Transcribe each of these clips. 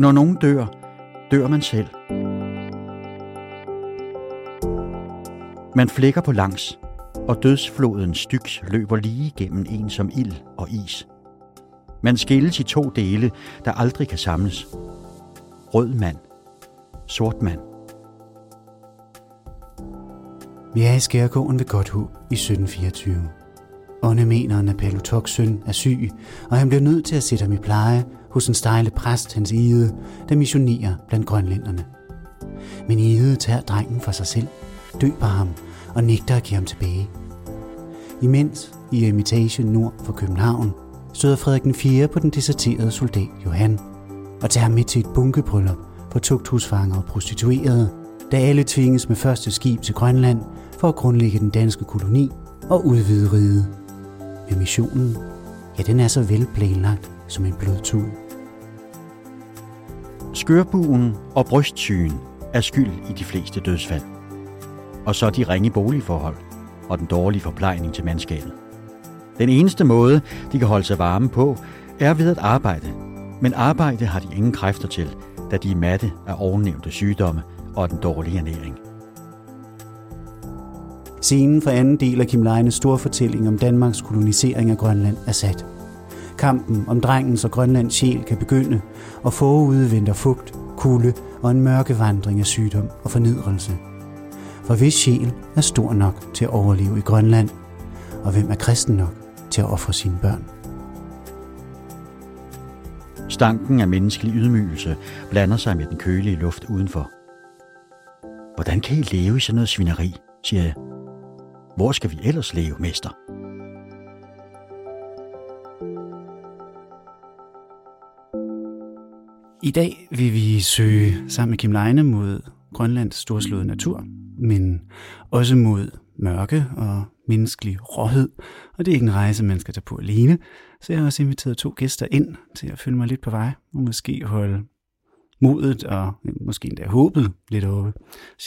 Når nogen dør, dør man selv. Man flækker på langs, og dødsfloden Styx løber lige gennem en som ild og is. Man skilles i to dele, der aldrig kan samles. Rød mand. Sort mand. Vi er i skærgården ved Godthåb i 1724. Åndemeneren af at søn er syg, og han bliver nødt til at sætte ham i pleje hos en stejle præst, hans Ede, der missionerer blandt grønlænderne. Men Ede tager drengen for sig selv, døber ham og nægter at give ham tilbage. Imens i Imitation nord for København støder Frederik den 4. på den deserterede soldat Johan og tager ham med til et bunkebryllup for tugthusfanger og prostituerede, da alle tvinges med første skib til Grønland for at grundlægge den danske koloni og udvide riget. Men missionen, ja den er så velplanlagt som en blodtud. Skørbuen og brystsygen er skyld i de fleste dødsfald. Og så de ringe boligforhold og den dårlige forplejning til mandskabet. Den eneste måde, de kan holde sig varme på, er ved at arbejde. Men arbejde har de ingen kræfter til, da de er matte af ovennævnte sygdomme og den dårlige ernæring. Scenen for anden del af Kim Leines store fortælling om Danmarks kolonisering af Grønland er sat. Kampen om drengens og Grønlands sjæl kan begynde, og forude venter fugt, kulde og en mørke vandring af sygdom og fornedrelse. For hvis sjæl er stor nok til at overleve i Grønland, og hvem er kristen nok til at ofre sine børn? Stanken af menneskelig ydmygelse blander sig med den kølige luft udenfor. Hvordan kan I leve i sådan noget svineri, siger jeg. Hvor skal vi ellers leve, mester? I dag vil vi søge sammen med Kim Leine mod Grønlands storslåede natur, men også mod mørke og menneskelig råhed. Og det er ikke en rejse, man skal tage på alene, så jeg har også inviteret to gæster ind til at følge mig lidt på vej, og måske holde modet og måske endda håbet lidt oppe.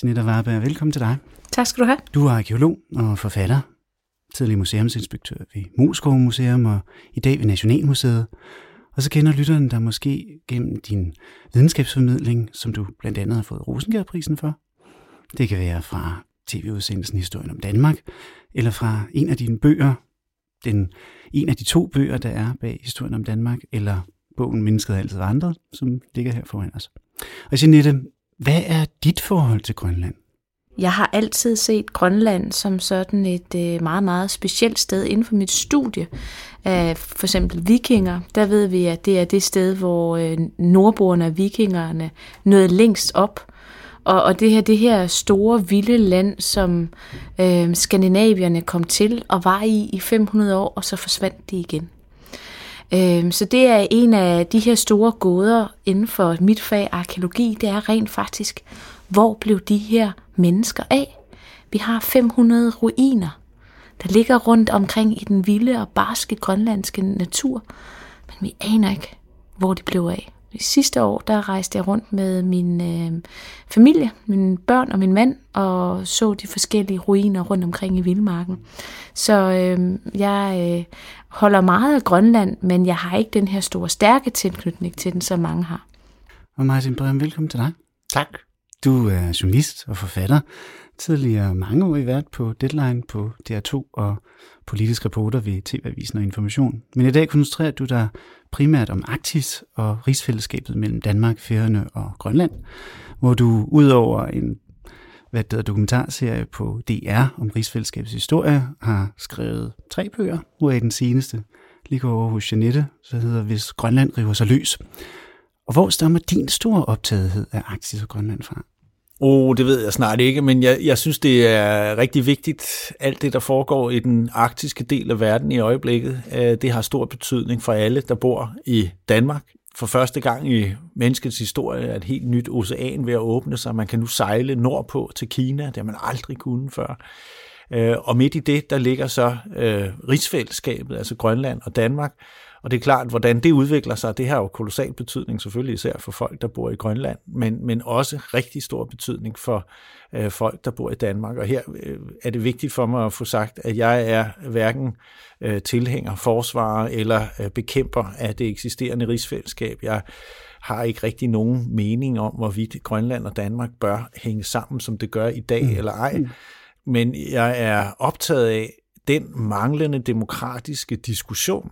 Jeanette Warberg, velkommen til dig. Tak skal du have. Du er arkeolog og forfatter, tidligere museumsinspektør ved Moskov Museum og i dag ved Nationalmuseet. Og så kender lytteren dig måske gennem din videnskabsformidling, som du blandt andet har fået Rosengærprisen for. Det kan være fra tv-udsendelsen Historien om Danmark, eller fra en af dine bøger, den, en af de to bøger, der er bag Historien om Danmark, eller bogen Mennesket er altid andre, som ligger her foran os. Og Jeanette, hvad er dit forhold til Grønland? Jeg har altid set Grønland som sådan et øh, meget, meget specielt sted inden for mit studie af for eksempel vikinger. Der ved vi, at det er det sted, hvor øh, nordboerne og vikingerne nåede længst op. Og, og det her, det her store, vilde land, som øh, skandinavierne kom til og var i i 500 år, og så forsvandt de igen. Øh, så det er en af de her store gåder inden for mit fag arkeologi, det er rent faktisk, hvor blev de her mennesker af? Vi har 500 ruiner, der ligger rundt omkring i den vilde og barske grønlandske natur, men vi aner ikke, hvor de blev af. I sidste år, der rejste jeg rundt med min øh, familie, mine børn og min mand, og så de forskellige ruiner rundt omkring i Vildmarken. Så øh, jeg øh, holder meget af Grønland, men jeg har ikke den her store, stærke tilknytning til den, som mange har. Og Martin Brøm, velkommen til dig. Tak. Du er journalist og forfatter, tidligere mange år i vært på Deadline på DR2 og politisk reporter ved TV-avisen og Information. Men i dag koncentrerer du dig primært om Arktis og rigsfællesskabet mellem Danmark, Færøerne og Grønland, hvor du udover en hvad det dokumentarserie på DR om rigsfællesskabets historie, har skrevet tre bøger, hvor den seneste ligger over hos Janette, så hedder Hvis Grønland river sig løs. Og hvor stammer din store optagethed af Arktis og Grønland fra? Oh, det ved jeg snart ikke, men jeg, jeg synes, det er rigtig vigtigt, alt det, der foregår i den arktiske del af verden i øjeblikket. Øh, det har stor betydning for alle, der bor i Danmark. For første gang i menneskets historie er et helt nyt ocean ved at åbne sig. Man kan nu sejle nordpå til Kina, det har man aldrig kunnet før. Øh, og midt i det, der ligger så øh, rigsfællesskabet, altså Grønland og Danmark, og det er klart, hvordan det udvikler sig, det har jo kolossal betydning selvfølgelig især for folk, der bor i Grønland, men, men også rigtig stor betydning for øh, folk, der bor i Danmark. Og her øh, er det vigtigt for mig at få sagt, at jeg er hverken øh, tilhænger, forsvarer eller øh, bekæmper af det eksisterende rigsfællesskab. Jeg har ikke rigtig nogen mening om, hvorvidt Grønland og Danmark bør hænge sammen, som det gør i dag mm. eller ej. Men jeg er optaget af den manglende demokratiske diskussion,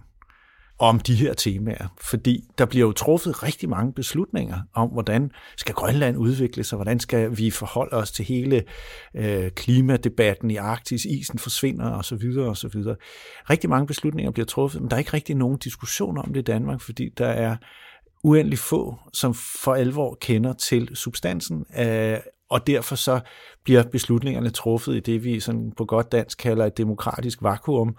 om de her temaer, fordi der bliver jo truffet rigtig mange beslutninger om, hvordan skal Grønland udvikle sig, hvordan skal vi forholde os til hele øh, klimadebatten i Arktis, isen forsvinder osv. osv. Rigtig mange beslutninger bliver truffet, men der er ikke rigtig nogen diskussion om det i Danmark, fordi der er uendelig få, som for alvor kender til substansen, af og derfor så bliver beslutningerne truffet i det, vi sådan på godt dansk kalder et demokratisk vakuum,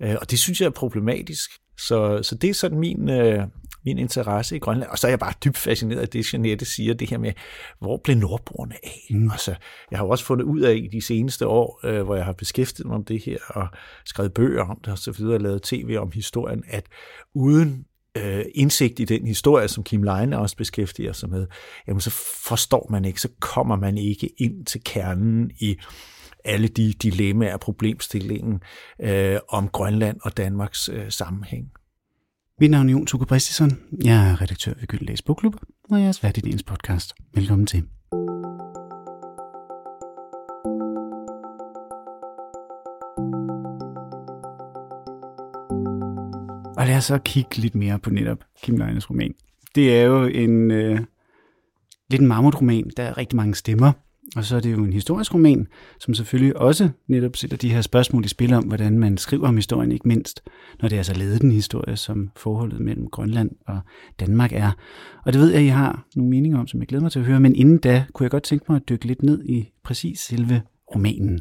øh, og det synes jeg er problematisk. Så, så det er sådan min, øh, min interesse i Grønland. Og så er jeg bare dybt fascineret af det, Jeanette siger, det her med, hvor blev nordboerne af? Mm. Altså, jeg har jo også fundet ud af i de seneste år, øh, hvor jeg har beskæftiget mig om det her, og skrevet bøger om det, og så videre, og lavet tv om historien, at uden øh, indsigt i den historie, som Kim Leine også beskæftiger sig med, jamen så forstår man ikke, så kommer man ikke ind til kernen i alle de dilemmaer og problemstillingen øh, om Grønland og Danmarks øh, sammenhæng. Mit navn er Jon Tuko Jeg er redaktør ved Gyldenlæs Bogklub, og jeg er svært i dagens podcast. Velkommen til. Og lad os så kigge lidt mere på netop Kim Leines roman. Det er jo en øh, lidt en mammutroman, der er rigtig mange stemmer. Og så er det jo en historisk roman, som selvfølgelig også netop sætter de her spørgsmål i spil om, hvordan man skriver om historien, ikke mindst, når det er så ledet en historie, som forholdet mellem Grønland og Danmark er. Og det ved jeg, at I har nogle meninger om, som jeg glæder mig til at høre, men inden da kunne jeg godt tænke mig at dykke lidt ned i præcis selve romanen.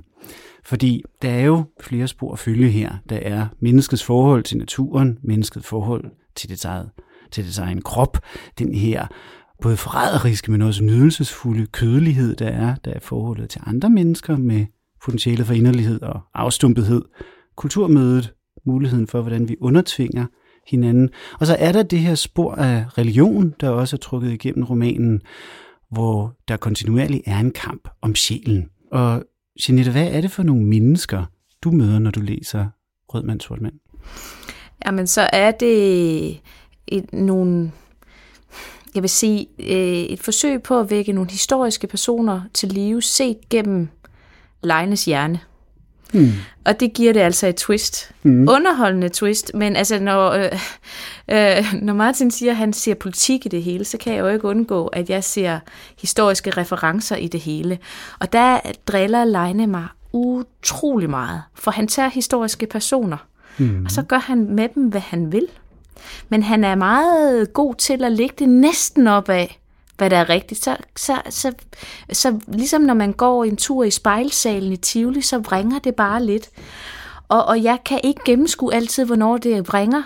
Fordi der er jo flere spor at følge her. Der er menneskets forhold til naturen, menneskets forhold til det eget, til dets egen krop, den her både forræderiske, men også nydelsesfulde kødelighed, der er, der er forholdet til andre mennesker med potentiale for inderlighed og afstumpethed, kulturmødet, muligheden for, hvordan vi undertvinger hinanden. Og så er der det her spor af religion, der også er trukket igennem romanen, hvor der kontinuerligt er en kamp om sjælen. Og Jeanette, hvad er det for nogle mennesker, du møder, når du læser Rødmand, sort mand? Jamen, så er det et, nogle jeg vil sige, øh, et forsøg på at vække nogle historiske personer til live, set gennem Leines hjerne. Hmm. Og det giver det altså et twist. Hmm. Underholdende twist, men altså når, øh, øh, når Martin siger, at han ser politik i det hele, så kan jeg jo ikke undgå, at jeg ser historiske referencer i det hele. Og der driller Leine mig utrolig meget, for han tager historiske personer, hmm. og så gør han med dem, hvad han vil. Men han er meget god til at lægge det næsten op af, hvad der er rigtigt. Så, så, så, så ligesom når man går en tur i spejlsalen i Tivoli, så vringer det bare lidt. Og, og jeg kan ikke gennemskue altid, hvornår det vringer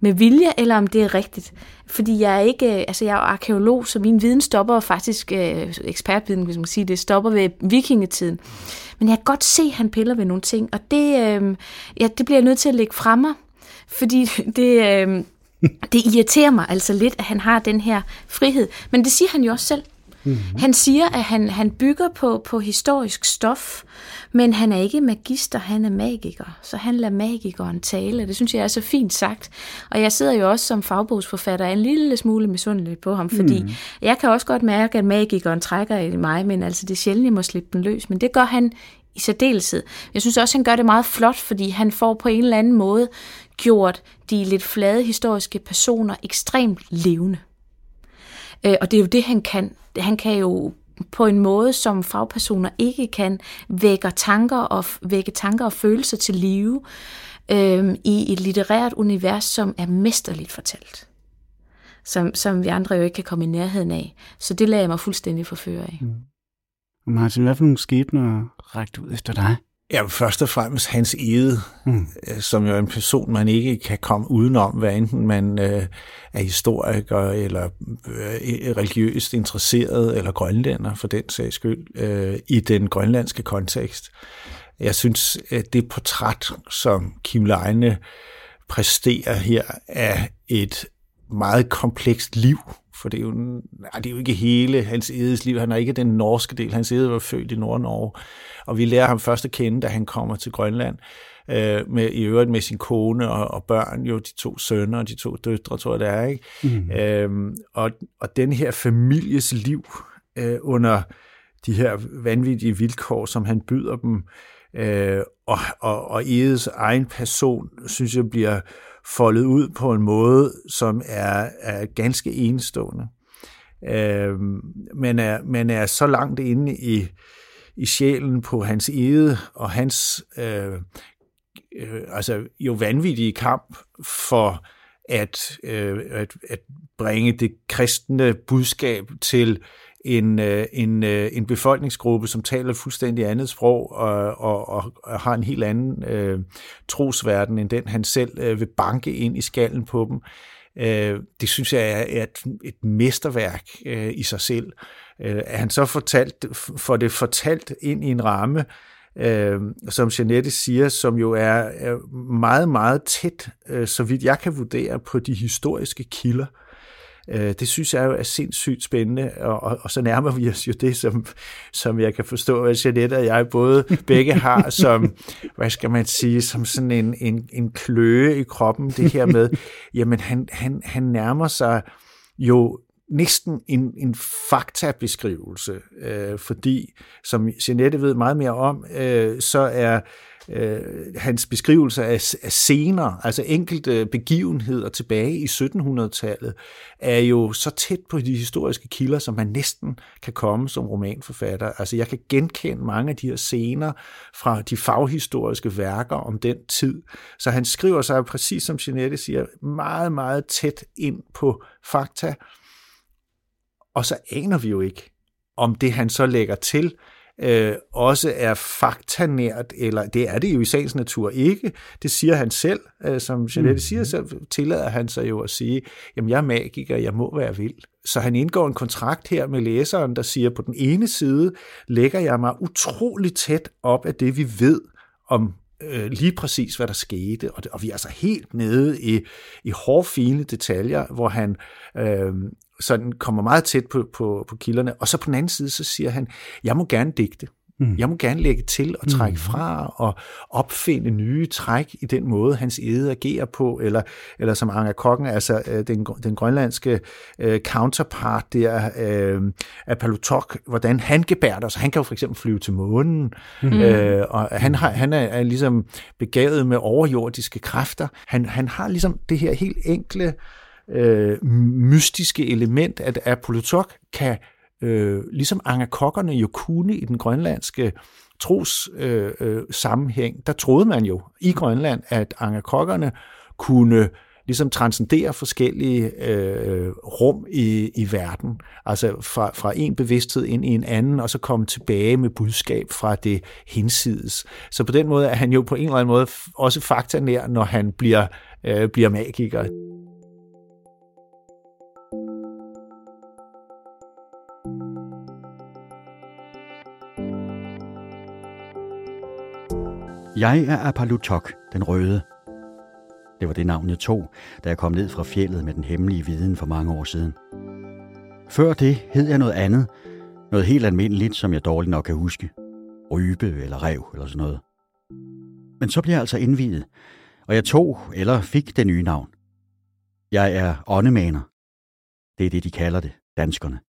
med vilje, eller om det er rigtigt. Fordi jeg er ikke, øh, altså jeg er arkeolog, så min viden stopper faktisk, øh, ekspertviden, hvis man sige det, stopper ved vikingetiden. Men jeg kan godt se, at han piller ved nogle ting, og det, øh, ja, det bliver jeg nødt til at lægge fremme, fordi det, øh, det irriterer mig altså lidt, at han har den her frihed. Men det siger han jo også selv. Mm-hmm. Han siger, at han, han bygger på, på historisk stof, men han er ikke magister, han er magiker. Så han lader magikeren tale. Det synes jeg er så fint sagt. Og jeg sidder jo også som fagbogsforfatter en lille smule misundelig på ham, fordi mm. jeg kan også godt mærke, at magikeren trækker i mig, men altså det er sjældent, jeg må slippe den løs. Men det gør han i særdeleshed. Jeg synes også, han gør det meget flot, fordi han får på en eller anden måde gjort de lidt flade historiske personer ekstremt levende. Øh, og det er jo det, han kan. Han kan jo på en måde, som fagpersoner ikke kan, vække tanker og, vække tanker og følelser til live øh, i et litterært univers, som er mesterligt fortalt. Som, som vi andre jo ikke kan komme i nærheden af. Så det lader jeg mig fuldstændig forføre af. Mm. Martin, hvad for nogle skæbner rækte ud efter dig? Ja, først og fremmest hans ede, mm. som jo er en person, man ikke kan komme udenom, hvad enten man øh, er historiker eller øh, religiøst interesseret eller grønlænder for den sags skyld, øh, i den grønlandske kontekst. Jeg synes, at det portræt, som Kim Leine præsterer her, er et meget komplekst liv, for det er jo, nej, det er jo ikke hele hans edes liv. Han er ikke den norske del. Hans ede var født i Nord-Norge, og vi lærer ham først at kende, da han kommer til Grønland. øh, med, i øvrigt med sin kone og, og børn, jo de to sønner og de to døtre, tror jeg det er. Ikke? Mm. Øhm, og, og den her families liv øh, under de her vanvittige vilkår, som han byder dem, øh, og, og, og Edes egen person, synes jeg, bliver foldet ud på en måde, som er, er ganske enestående. Øh, men, er, men er så langt inde i, i sjælen på hans ede og hans øh, øh, altså jo vanvittige kamp for at, øh, at, at bringe det kristne budskab til en, øh, en, øh, en befolkningsgruppe, som taler et fuldstændig andet sprog og, og, og, og har en helt anden øh, trosverden end den, han selv øh, vil banke ind i skallen på dem. Øh, det synes jeg er et, et mesterværk øh, i sig selv. Øh, at han så fortalt, får det fortalt ind i en ramme, øh, som Janette siger, som jo er, er meget, meget tæt, øh, så vidt jeg kan vurdere, på de historiske kilder. Øh, det synes jeg jo er sindssygt spændende, og, og, og så nærmer vi os jo det, som, som jeg kan forstå, at Jeanette og jeg både begge har som, hvad skal man sige, som sådan en, en, en kløe i kroppen, det her med, jamen han, han, han nærmer sig jo næsten en, en faktabeskrivelse, øh, fordi, som Jeanette ved meget mere om, øh, så er øh, hans beskrivelse af, af scener, altså enkelte begivenheder tilbage i 1700-tallet, er jo så tæt på de historiske kilder, som man næsten kan komme som romanforfatter. Altså jeg kan genkende mange af de her scener fra de faghistoriske værker om den tid. Så han skriver sig præcis som Jeanette siger, meget, meget tæt ind på fakta, og så aner vi jo ikke, om det han så lægger til, øh, også er faktanært, eller det er det jo i sagens natur ikke. Det siger han selv, øh, som Jeanette mm. siger, så tillader han sig jo at sige, jamen jeg er magiker, jeg må være vild. Så han indgår en kontrakt her med læseren, der siger, på den ene side lægger jeg mig utrolig tæt op af det, vi ved om øh, lige præcis, hvad der skete, og, det, og vi er altså helt nede i, i hårfine detaljer, hvor han øh, sådan kommer meget tæt på, på, på kilderne. Og så på den anden side, så siger han, jeg må gerne digte. Mm. Jeg må gerne lægge til og trække mm. fra og opfinde nye træk i den måde, hans ede agerer på, eller, eller som Anga Kokken, altså øh, den, den grønlandske uh, counterpart der uh, af Palutok, hvordan han gebærder sig. Han kan jo for eksempel flyve til månen, mm. uh, og han, har, han er, er ligesom begavet med overjordiske kræfter. Han, han har ligesom det her helt enkle øh, mystiske element, at Apollotok kan, øh, ligesom angakokkerne jo kunne i den grønlandske tros øh, øh, sammenhæng, der troede man jo i Grønland, at angakokkerne kunne ligesom transcendere forskellige øh, rum i, i verden, altså fra, fra en bevidsthed ind i en anden, og så komme tilbage med budskab fra det hinsides. Så på den måde er han jo på en eller anden måde også faktanær, når han bliver, øh, bliver magiker. Jeg er Apalutok, den røde. Det var det navn, jeg tog, da jeg kom ned fra fjellet med den hemmelige viden for mange år siden. Før det hed jeg noget andet, noget helt almindeligt, som jeg dårligt nok kan huske. Rybe eller rev eller sådan noget. Men så blev jeg altså indviet, og jeg tog eller fik det nye navn. Jeg er åndemaner. Det er det, de kalder det, danskerne.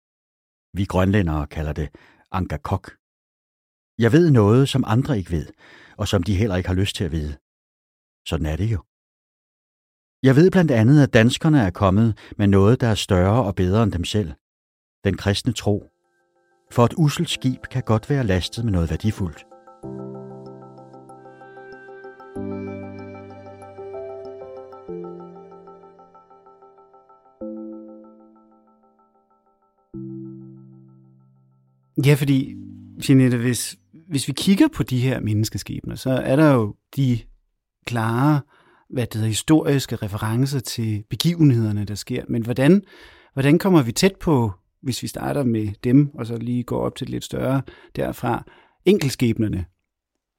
Vi grønlændere kalder det Angakok. Jeg ved noget, som andre ikke ved, og som de heller ikke har lyst til at vide. Sådan er det jo. Jeg ved blandt andet, at danskerne er kommet med noget, der er større og bedre end dem selv. Den kristne tro. For et uselt skib kan godt være lastet med noget værdifuldt. Ja, fordi, Jeanette, hvis, hvis vi kigger på de her menneskeskæbner, så er der jo de klare hvad det hedder, historiske referencer til begivenhederne, der sker. Men hvordan, hvordan kommer vi tæt på, hvis vi starter med dem, og så lige går op til lidt større derfra, enkelskæbnerne?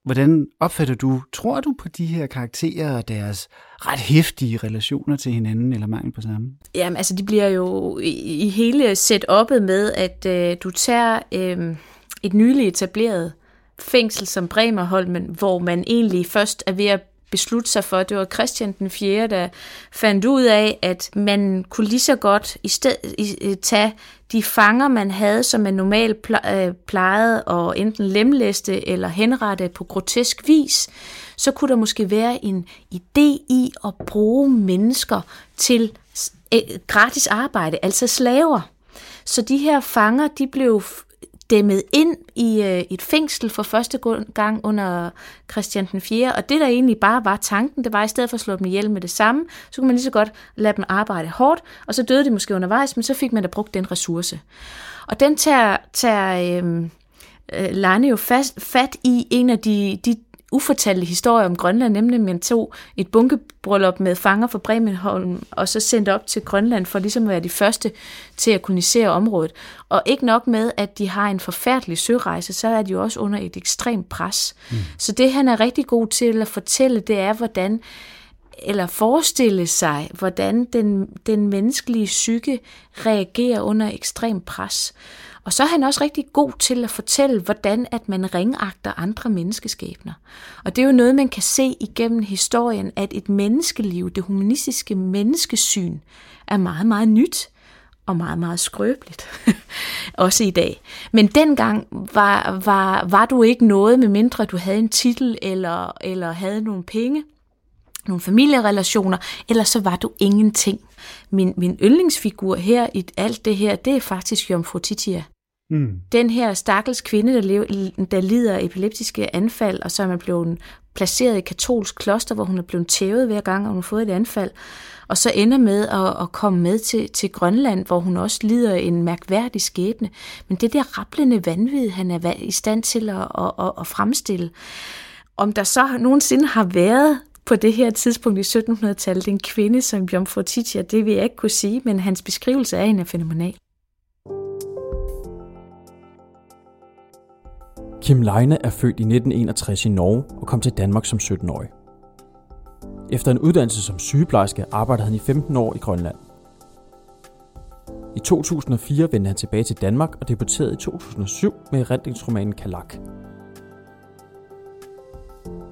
Hvordan opfatter du, tror du på de her karakterer og deres ret hæftige relationer til hinanden, eller mangel på samme? Jamen, altså, de bliver jo i, i hele setup'et med, at øh, du tager øh, et nyligt etableret fængsel som Bremerholmen, hvor man egentlig først er ved at beslutte sig for, det var Christian den 4., der fandt ud af, at man kunne lige så godt i stedet øh, tage de fanger, man havde, som man normalt øh, plejede at enten lemlæste eller henrette på grotesk vis, så kunne der måske være en idé i at bruge mennesker til øh, gratis arbejde, altså slaver. Så de her fanger, de blev dæmmet ind i øh, et fængsel for første gang under Christian den 4. Og det, der egentlig bare var tanken, det var, i stedet for at slå dem ihjel med det samme, så kunne man lige så godt lade dem arbejde hårdt, og så døde de måske undervejs, men så fik man da brugt den ressource. Og den tager, tager øhm, øh, øh, jo fast, fat i en af de, de ufortalte historie om Grønland, nemlig man tog et bunkebryllup med fanger fra Bremenholm, og så sendte op til Grønland for ligesom at være de første til at kolonisere området. Og ikke nok med, at de har en forfærdelig sørejse, så er de jo også under et ekstremt pres. Mm. Så det han er rigtig god til at fortælle, det er, hvordan eller forestille sig, hvordan den, den menneskelige psyke reagerer under ekstrem pres. Og så er han også rigtig god til at fortælle, hvordan at man ringagter andre menneskeskæbner. Og det er jo noget, man kan se igennem historien, at et menneskeliv, det humanistiske menneskesyn, er meget, meget nyt og meget, meget skrøbeligt. også i dag. Men dengang var, var, var du ikke noget, med mindre du havde en titel eller, eller havde nogle penge nogle familierelationer, eller så var du ingenting. Min, min yndlingsfigur her i alt det her, det er faktisk Jomfru Titia. Mm. Den her stakkels kvinde, der, lever, der lider epileptiske anfald, og så er man blevet placeret i katolsk kloster, hvor hun er blevet tævet hver gang, og hun har fået et anfald, og så ender med at, at komme med til, til Grønland, hvor hun også lider en mærkværdig skæbne. Men det der rapplende vanvid, han er i stand til at, at, at, at fremstille, om der så nogensinde har været på det her tidspunkt i 1700-tallet en kvinde som Jomfru Titia, det vil jeg ikke kunne sige, men hans beskrivelse af hende er fænomenal. Kim Leine er født i 1961 i Norge og kom til Danmark som 17-årig. Efter en uddannelse som sygeplejerske arbejdede han i 15 år i Grønland. I 2004 vendte han tilbage til Danmark og debuterede i 2007 med erindringsromanen Kalak.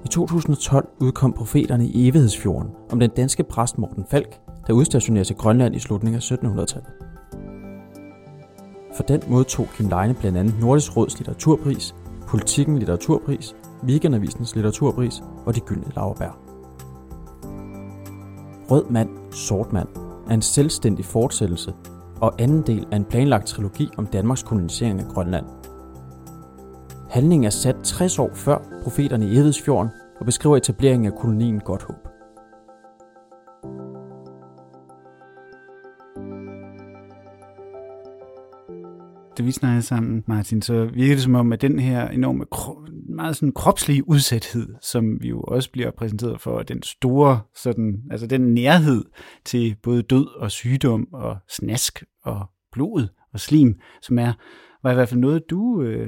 I 2012 udkom Profeterne i Evighedsfjorden om den danske præst Morten Falk, der udstationerede til Grønland i slutningen af 1700-tallet. For den modtog Kim Leine blandt andet Nordisk Råds litteraturpris Politikken Litteraturpris, Weekendavisens Litteraturpris og De Gyldne Lauerbær. Rød mand, sort mand er en selvstændig fortsættelse og anden del af en planlagt trilogi om Danmarks kolonisering af Grønland. Handlingen er sat 60 år før profeterne i Evidsfjorden og beskriver etableringen af kolonien Godthåb. da vi snakkede sammen, Martin, så virker det som om, at den her enorme, meget sådan kropslige udsathed, som vi jo også bliver præsenteret for, den store, sådan, altså den nærhed til både død og sygdom og snask og blod og slim, som er, var i hvert fald noget, du øh,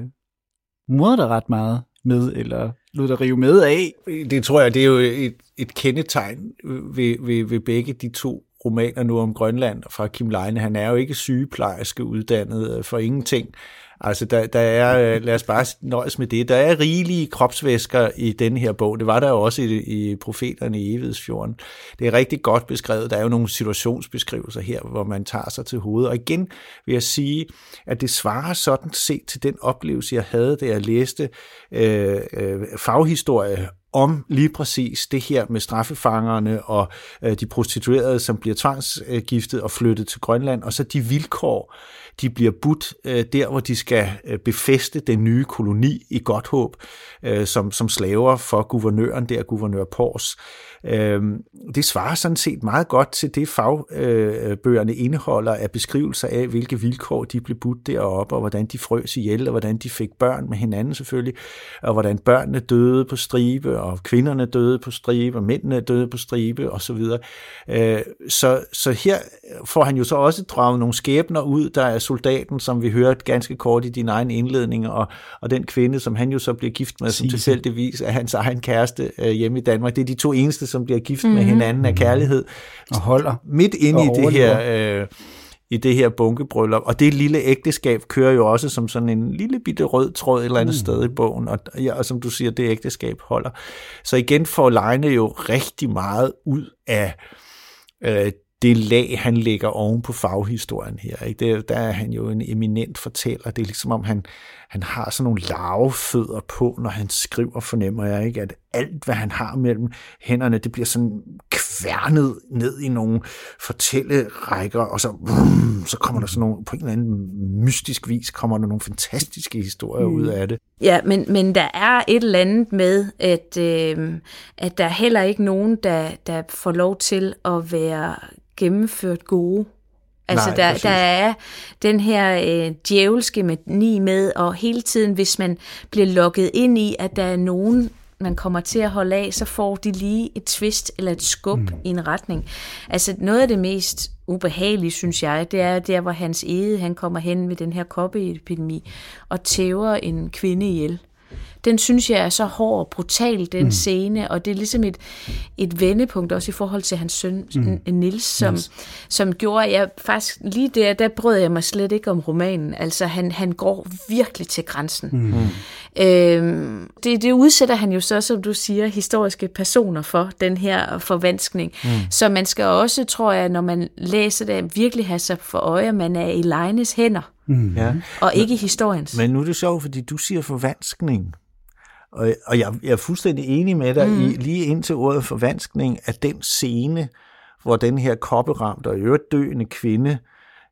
murrede dig ret meget med, eller lod dig rive med af. Det tror jeg, det er jo et, et kendetegn ved, ved, ved begge de to romaner nu om Grønland fra Kim Leine. Han er jo ikke sygeplejerske uddannet øh, for ingenting. Altså, der, der er, øh, lad os bare nøjes med det, der er rigelige kropsvæsker i den her bog. Det var der jo også i, i Profeterne i Evighedsfjorden. Det er rigtig godt beskrevet. Der er jo nogle situationsbeskrivelser her, hvor man tager sig til hovedet. Og igen vil jeg sige, at det svarer sådan set til den oplevelse, jeg havde, da jeg læste øh, øh, faghistorie om lige præcis det her med straffefangerne og øh, de prostituerede, som bliver tvangsgiftet og flyttet til Grønland, og så de vilkår, de bliver budt øh, der, hvor de skal øh, befeste den nye koloni i Godthåb, øh, som, som slaver for guvernøren der, guvernør Pors. Øh, det svarer sådan set meget godt til det fagbøgerne øh, indeholder af beskrivelser af, hvilke vilkår de blev budt deroppe, og hvordan de frøs ihjel, og hvordan de fik børn med hinanden selvfølgelig, og hvordan børnene døde på stribe, og kvinderne døde på stribe, og mændene døde på stribe, og så videre. Øh, så, så her får han jo så også draget nogle skæbner ud, der er soldaten, som vi hørte ganske kort i din egen indledning, og, og den kvinde, som han jo så bliver gift med, som tilfældigvis er hans egen kæreste øh, hjemme i Danmark. Det er de to eneste, som bliver gift mm-hmm. med mhm. hinanden af kærlighed. Og holder. Midt inde i det her... Øh, i det her bunkebryllup. Og det lille ægteskab kører jo også som sådan en lille bitte rød tråd et eller andet mm. sted i bogen. Og, ja, og som du siger, det ægteskab holder. Så igen får Leine jo rigtig meget ud af øh, det lag, han lægger oven på faghistorien her. Ikke? Det, der er han jo en eminent fortæller. Det er ligesom om, han, han har sådan nogle larvefødder på, når han skriver, fornemmer jeg ikke, at alt, hvad han har mellem hænderne, det bliver sådan kværnet ned i nogle fortællerækker, og så, brum, så kommer der sådan nogle, på en eller anden mystisk vis, kommer der nogle fantastiske historier mm. ud af det. Ja, men, men der er et eller andet med, at, øh, at der er heller ikke nogen, der, der får lov til at være gennemført gode. Altså, Nej, der, der er den her øh, djævelske mani med, og hele tiden, hvis man bliver lukket ind i, at der er nogen, man kommer til at holde af, så får de lige et twist eller et skub mm. i en retning. Altså, noget af det mest ubehagelige, synes jeg, det er der, hvor hans ede, han kommer hen med den her koppeepidemi og tæver en kvinde ihjel den synes jeg er så hård og brutal, den mm. scene, og det er ligesom et, et vendepunkt også i forhold til hans søn mm. Nils, som, yes. som gjorde, at jeg faktisk lige der, der brød jeg mig slet ikke om romanen. Altså han, han går virkelig til grænsen. Mm. Øhm, det, det udsætter han jo så, som du siger, historiske personer for, den her forvanskning. Mm. Så man skal også, tror jeg, når man læser det, virkelig have sig for øje, at man er i Leines hænder. Mm. Ja. Og ikke i historiens. Men nu er det sjovt, fordi du siger forvanskning. Og, og jeg, jeg er fuldstændig enig med dig mm. i, lige ind til ordet forvanskning, at den scene, hvor den her kopperamte og øvrigt døende kvinde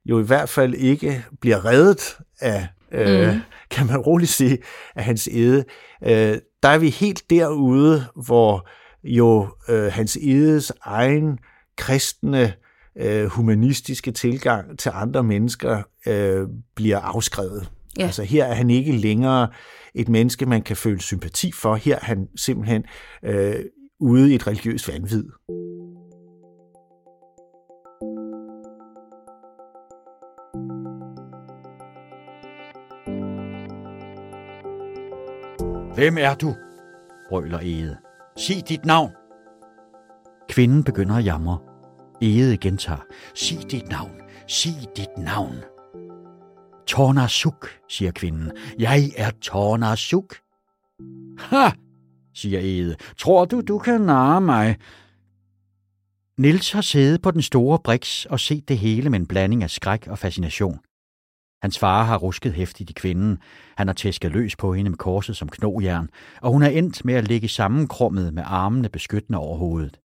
jo i hvert fald ikke bliver reddet af, øh, mm. kan man roligt sige, af hans ede. Øh, der er vi helt derude, hvor jo øh, hans edes egen kristne, øh, humanistiske tilgang til andre mennesker øh, bliver afskrevet. Ja. Altså her er han ikke længere et menneske, man kan føle sympati for. Her er han simpelthen øh, ude i et religiøst vanvid. Hvem er du? brøler Ede. Sig dit navn. Kvinden begynder at jamre. Ede gentager. Sig dit navn. Sig dit navn. Tornasuk, siger kvinden. Jeg er Tornasuk. Ha, siger Ede. Tror du, du kan narre mig? Nils har siddet på den store briks og set det hele med en blanding af skræk og fascination. Hans far har rusket hæftigt i kvinden. Han har tæsket løs på hende med korset som knogjern, og hun er endt med at ligge sammenkrummet med armene beskyttende over hovedet.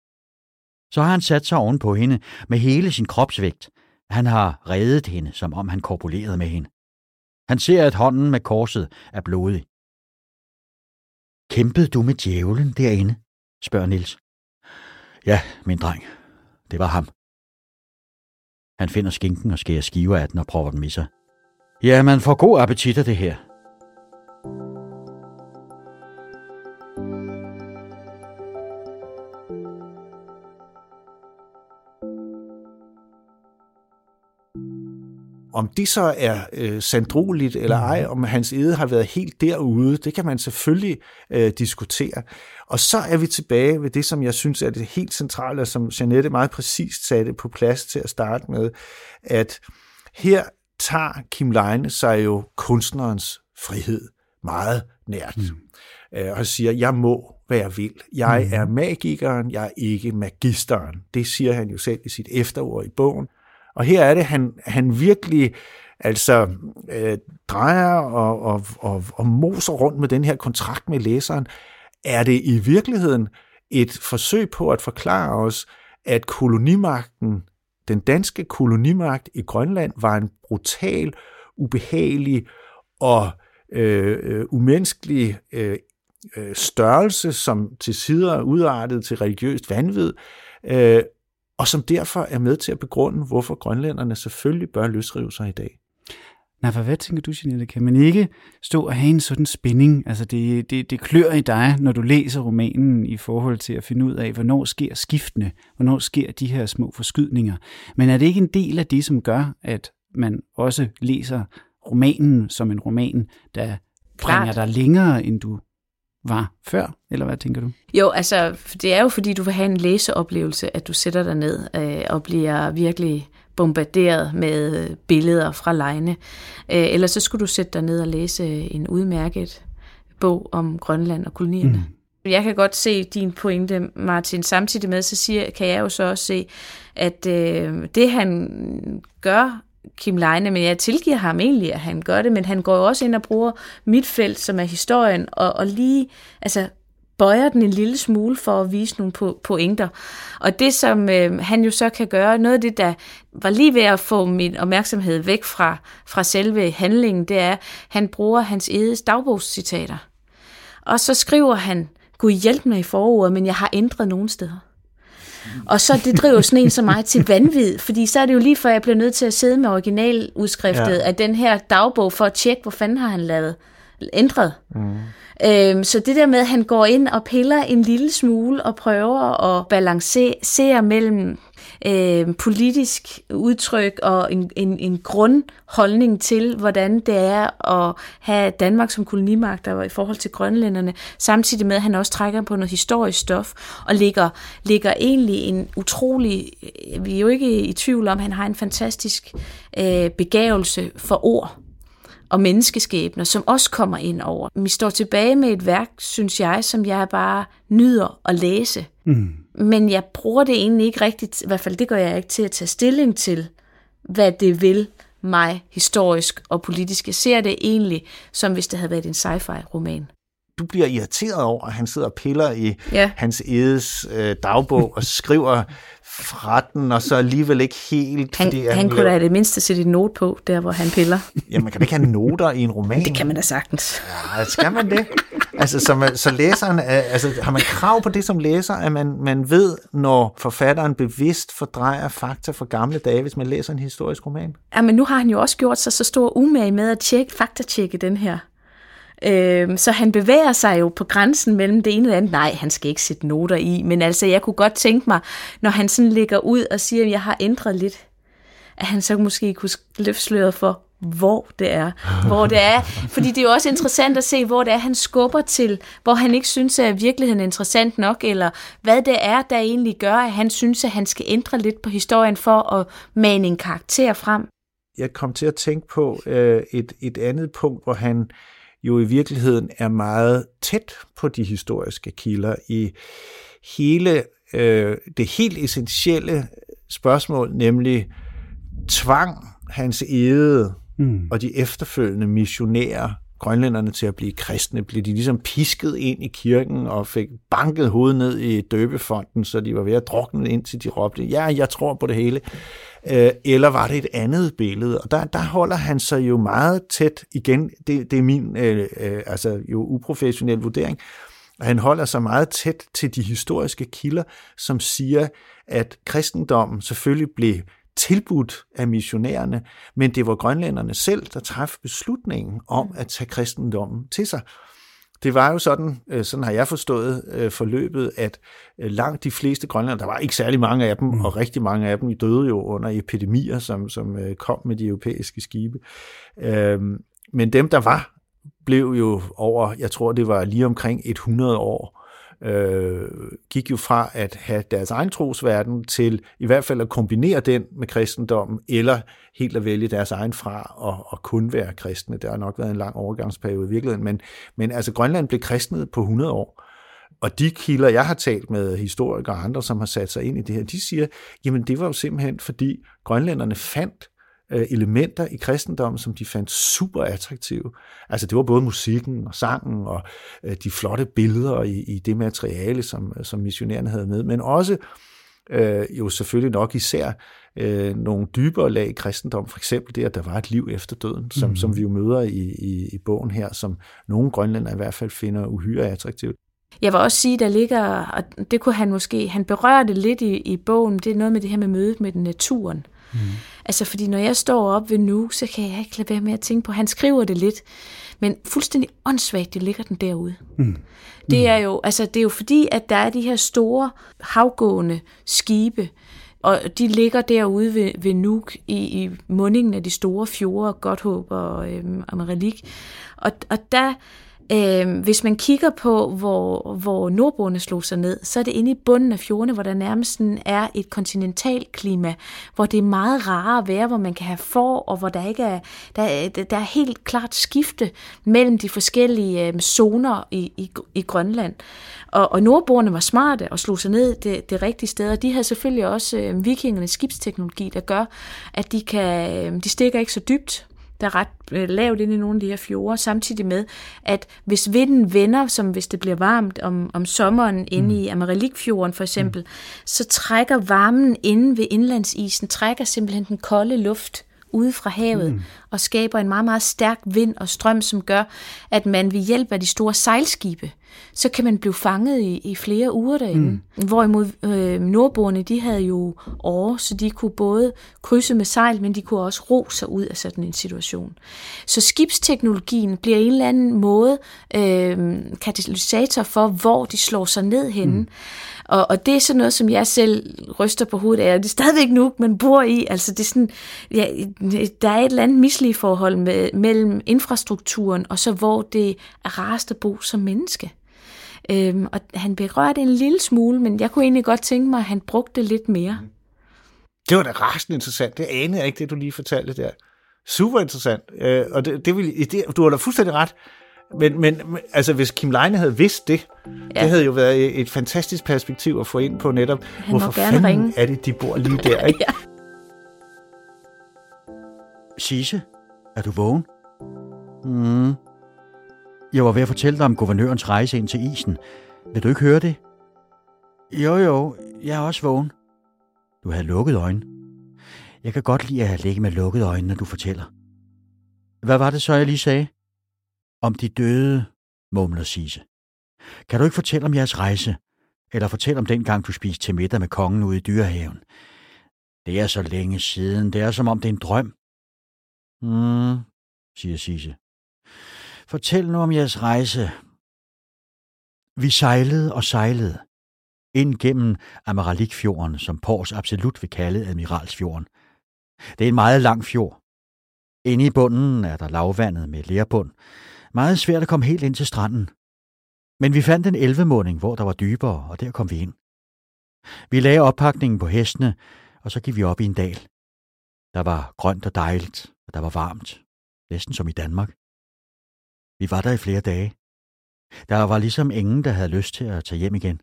Så har han sat sig oven på hende med hele sin kropsvægt, han har reddet hende, som om han korpulerede med hende. Han ser, at hånden med korset er blodig. Kæmpede du med djævlen derinde? spørger Nils. Ja, min dreng. Det var ham. Han finder skinken og skærer skiver af den og prøver den i sig. Ja, man får god appetit af det her. Om det så er øh, sandroligt eller ej, om hans ede har været helt derude, det kan man selvfølgelig øh, diskutere. Og så er vi tilbage ved det, som jeg synes er det helt centrale, og som Janette meget præcist satte på plads til at starte med, at her tager Kim Leine sig jo kunstnerens frihed meget nært. Mm. Øh, og siger, jeg må, hvad jeg vil. Jeg mm. er magikeren, jeg er ikke magisteren. Det siger han jo selv i sit efterord i bogen. Og her er det, han, han virkelig altså øh, drejer og, og, og, og moser rundt med den her kontrakt med læseren. Er det i virkeligheden et forsøg på at forklare os, at kolonimagten, den danske kolonimagt i Grønland, var en brutal, ubehagelig og øh, øh umenneskelig øh, øh, størrelse, som til sider udartet til religiøst vanvid, øh, og som derfor er med til at begrunde, hvorfor grønlænderne selvfølgelig bør løsrive sig i dag. Nej, for hvad tænker du, Jeanette? Kan man ikke stå og have en sådan spænding? Altså, det, det, det klør i dig, når du læser romanen i forhold til at finde ud af, hvornår sker skiftene? Hvornår sker de her små forskydninger? Men er det ikke en del af det, som gør, at man også læser romanen som en roman, der Klart. bringer dig længere, end du var før, eller hvad tænker du? Jo, altså, det er jo fordi, du vil have en læseoplevelse, at du sætter dig ned øh, og bliver virkelig bombarderet med billeder fra lejene. Øh, eller så skulle du sætte dig ned og læse en udmærket bog om Grønland og kolonierne. Mm. Jeg kan godt se din pointe, Martin. Samtidig med, så siger, kan jeg jo så også se, at øh, det han gør, Kim Leine, men jeg tilgiver ham egentlig, at han gør det, men han går jo også ind og bruger mit felt, som er historien, og, og lige altså, bøjer den en lille smule for at vise nogle pointer. Og det, som øh, han jo så kan gøre, noget af det, der var lige ved at få min opmærksomhed væk fra, fra selve handlingen, det er, at han bruger hans edes dagbogscitater. Og så skriver han, Gud hjælp mig i forordet, men jeg har ændret nogle steder. Og så det driver sådan en som mig til vanvid, fordi så er det jo lige før, jeg bliver nødt til at sidde med originaludskriftet ja. af den her dagbog for at tjekke, hvor fanden har han lavet ændret. Mm. Øhm, så det der med, at han går ind og piller en lille smule og prøver at balancere mellem øh, politisk udtryk og en, en, en grundholdning til, hvordan det er at have Danmark som kolonimagt i forhold til grønlænderne, samtidig med, at han også trækker på noget historisk stof og ligger, ligger egentlig en utrolig, vi er jo ikke i tvivl om, at han har en fantastisk øh, begævelse for ord og menneskeskæbner, som også kommer ind over. Vi står tilbage med et værk, synes jeg, som jeg bare nyder at læse. Mm. Men jeg bruger det egentlig ikke rigtigt, i hvert fald det gør jeg ikke til at tage stilling til, hvad det vil mig historisk og politisk. Jeg ser det egentlig, som hvis det havde været en sci-fi-roman du bliver irriteret over, at han sidder og piller i ja. hans edes øh, dagbog og skriver fra den, og så alligevel ikke helt... Han, fordi han, han kunne da det mindste sætte en note på, der hvor han piller. Jamen, kan man ikke have noter i en roman? Det kan man da sagtens. Ja, skal man det? Altså, så, man, så læseren, altså, har man krav på det som læser, at man, man ved, når forfatteren bevidst fordrejer fakta fra gamle dage, hvis man læser en historisk roman? Ja, men nu har han jo også gjort sig så stor umage med at tjekke, faktatjekke den her Øh, så han bevæger sig jo på grænsen mellem det ene og det andet. Nej, han skal ikke sætte noter i, men altså jeg kunne godt tænke mig, når han sådan ligger ud og siger, at jeg har ændret lidt, at han så måske kunne løfte sløret for, hvor det er. Hvor det er. Fordi det er jo også interessant at se, hvor det er, han skubber til, hvor han ikke synes, at virkeligheden er interessant nok, eller hvad det er, der egentlig gør, at han synes, at han skal ændre lidt på historien for at mane en karakter frem. Jeg kom til at tænke på øh, et, et andet punkt, hvor han jo i virkeligheden er meget tæt på de historiske kilder i hele øh, det helt essentielle spørgsmål, nemlig tvang hans ede mm. og de efterfølgende missionærer grønlænderne til at blive kristne, blev de ligesom pisket ind i kirken og fik banket hovedet ned i døbefonden, så de var ved at drukne ind til de råbte, ja, jeg tror på det hele. Øh, eller var det et andet billede? Og der, der holder han sig jo meget tæt igen. Det, det er min øh, øh, altså jo uprofessionel vurdering. Han holder sig meget tæt til de historiske kilder, som siger, at kristendommen selvfølgelig blev tilbudt af missionærerne, men det var grønlænderne selv, der træffede beslutningen om at tage kristendommen til sig. Det var jo sådan, øh, sådan har jeg forstået øh, forløbet, at øh, langt de fleste grønlænder, der var ikke særlig mange af dem, mm. og rigtig mange af dem døde jo under epidemier, som, som kom med de europæiske skibe. Øhm, men dem, der var, blev jo over, jeg tror det var lige omkring 100 år, øh, gik jo fra at have deres egen trosverden til i hvert fald at kombinere den med kristendommen, eller helt at vælge deres egen fra og, og kun være kristne. Det har nok været en lang overgangsperiode i virkeligheden, men, men altså Grønland blev kristnet på 100 år. Og de kilder, jeg har talt med historikere og andre, som har sat sig ind i det her, de siger, jamen det var jo simpelthen, fordi grønlænderne fandt elementer i kristendommen, som de fandt super attraktive. Altså det var både musikken og sangen og øh, de flotte billeder i, i det materiale, som, som missionærerne havde med, men også øh, jo selvfølgelig nok især øh, nogle dybere lag i kristendom, for eksempel det, at der var et liv efter døden, som, mm. som vi jo møder i, i, i bogen her, som nogle grønlænder i hvert fald finder uhyre attraktivt. Jeg vil også sige, der ligger, og det kunne han måske, han berørte lidt i, i bogen, det er noget med det her med mødet med naturen. Mm. Altså, fordi når jeg står op ved nu, så kan jeg ikke lade være med at tænke på, han skriver det lidt, men fuldstændig åndssvagt, det ligger den derude. Mm. Det er jo, altså, det er jo fordi, at der er de her store havgående skibe, og de ligger derude ved, ved Nuuk i, i mundingen af de store fjorde, Godthåb og, øhm, Amarelik. Og, og der Øh, hvis man kigger på, hvor, hvor nordboerne slog sig ned, så er det inde i bunden af fjordene, hvor der nærmest er et kontinentalt klima, hvor det er meget rarere at være, hvor man kan have for, og hvor der ikke er, der, er, der er helt klart skifte mellem de forskellige øh, zoner i, i, i Grønland. Og, og nordboerne var smarte og slog sig ned det, det rigtige sted, og de havde selvfølgelig også øh, vikingernes skibsteknologi, der gør, at de, kan, øh, de stikker ikke så dybt, der er ret øh, lavt inde i nogle af de her fjorde, samtidig med, at hvis vinden vender, som hvis det bliver varmt om, om sommeren inde mm. i Amarilikfjorden for eksempel, mm. så trækker varmen inde ved indlandsisen, trækker simpelthen den kolde luft ude fra havet mm. og skaber en meget, meget stærk vind og strøm, som gør, at man ved hjælp af de store sejlskibe, så kan man blive fanget i, i flere uger derinde. Mm. Hvorimod øh, nordboerne, de havde jo år, så de kunne både krydse med sejl, men de kunne også ro sig ud af sådan en situation. Så skibsteknologien bliver en eller anden måde øh, katalysator for, hvor de slår sig ned henne. Mm. Og, og det er sådan noget, som jeg selv ryster på hovedet af, det er stadigvæk nu, man bor i. Altså det er sådan, ja, der er et eller andet mislige forhold med, mellem infrastrukturen, og så hvor det er rarest at bo som menneske. Øhm, og han berørte en lille smule, men jeg kunne egentlig godt tænke mig, at han brugte det lidt mere. Mm. Det var da rasende interessant. Det anede jeg ikke, det du lige fortalte der. Super interessant. Øh, og det, det vil, det, du har da fuldstændig ret. Men, men altså, hvis Kim Leine havde vidst det, ja. det havde jo været et fantastisk perspektiv at få ind på netop, Han hvorfor fanden ringe. er det, de bor lige der, ikke? ja. Sisse, er du vågen? Mm. Jeg var ved at fortælle dig om guvernørens rejse ind til isen. Vil du ikke høre det? Jo, jo, jeg er også vågen. Du havde lukket øjnene. Jeg kan godt lide at ligge med lukkede øjne, når du fortæller. Hvad var det så, jeg lige sagde? Om de døde, mumler Sise. Kan du ikke fortælle om jeres rejse? Eller fortælle om den gang, du spiste til middag med kongen ude i dyrehaven? Det er så længe siden. Det er som om det er en drøm. Hmm, siger Sise. Fortæl nu om jeres rejse. Vi sejlede og sejlede ind gennem Amaralikfjorden, som Pors absolut vil kalde Admiralsfjorden. Det er en meget lang fjord. Inde i bunden er der lavvandet med lærbund, meget svært at komme helt ind til stranden. Men vi fandt en elvemåning, hvor der var dybere, og der kom vi ind. Vi lagde oppakningen på hestene, og så gik vi op i en dal. Der var grønt og dejligt, og der var varmt, næsten som i Danmark. Vi var der i flere dage. Der var ligesom ingen, der havde lyst til at tage hjem igen.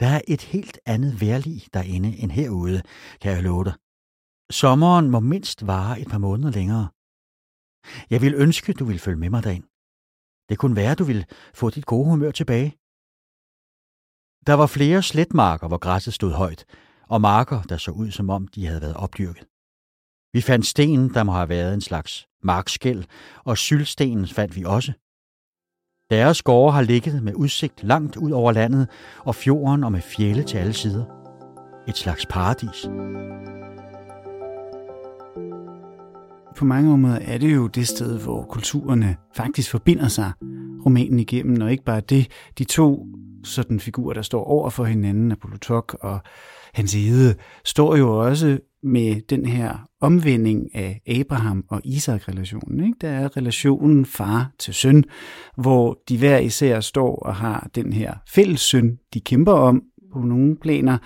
Der er et helt andet værlig derinde end herude, kan jeg love dig. Sommeren må mindst vare et par måneder længere. Jeg vil ønske, du vil følge med mig derind. Det kunne være, du vil få dit gode humør tilbage. Der var flere sletmarker, hvor græsset stod højt, og marker, der så ud, som om de havde været opdyrket. Vi fandt sten, der må have været en slags markskæld, og sylstenen fandt vi også. Deres gårde har ligget med udsigt langt ud over landet og fjorden og med fjelle til alle sider. Et slags paradis på mange måder er det jo det sted, hvor kulturerne faktisk forbinder sig romanen igennem, og ikke bare det. De to sådan figurer, der står over for hinanden, Apolotok og hans Ede, står jo også med den her omvending af Abraham og Isak-relationen. Ikke? Der er relationen far til søn, hvor de hver især står og har den her fælles søn, de kæmper om på nogle planer,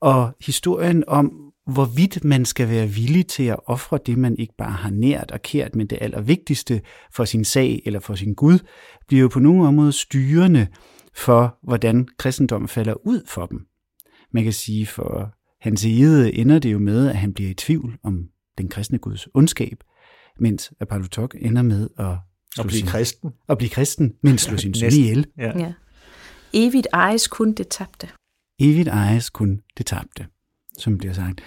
og historien om, hvorvidt man skal være villig til at ofre det, man ikke bare har nært og kært, men det allervigtigste for sin sag eller for sin Gud, bliver jo på nogle områder styrende for, hvordan kristendommen falder ud for dem. Man kan sige, for hans ede ender det jo med, at han bliver i tvivl om den kristne Guds ondskab, mens Apollotok ender med at at blive sin, kristen. At blive kristen, men slå sin søn ihjel. Ja. ja. Evigt ejes kun det tabte. Evigt ejes kun det tabte som bliver sagt.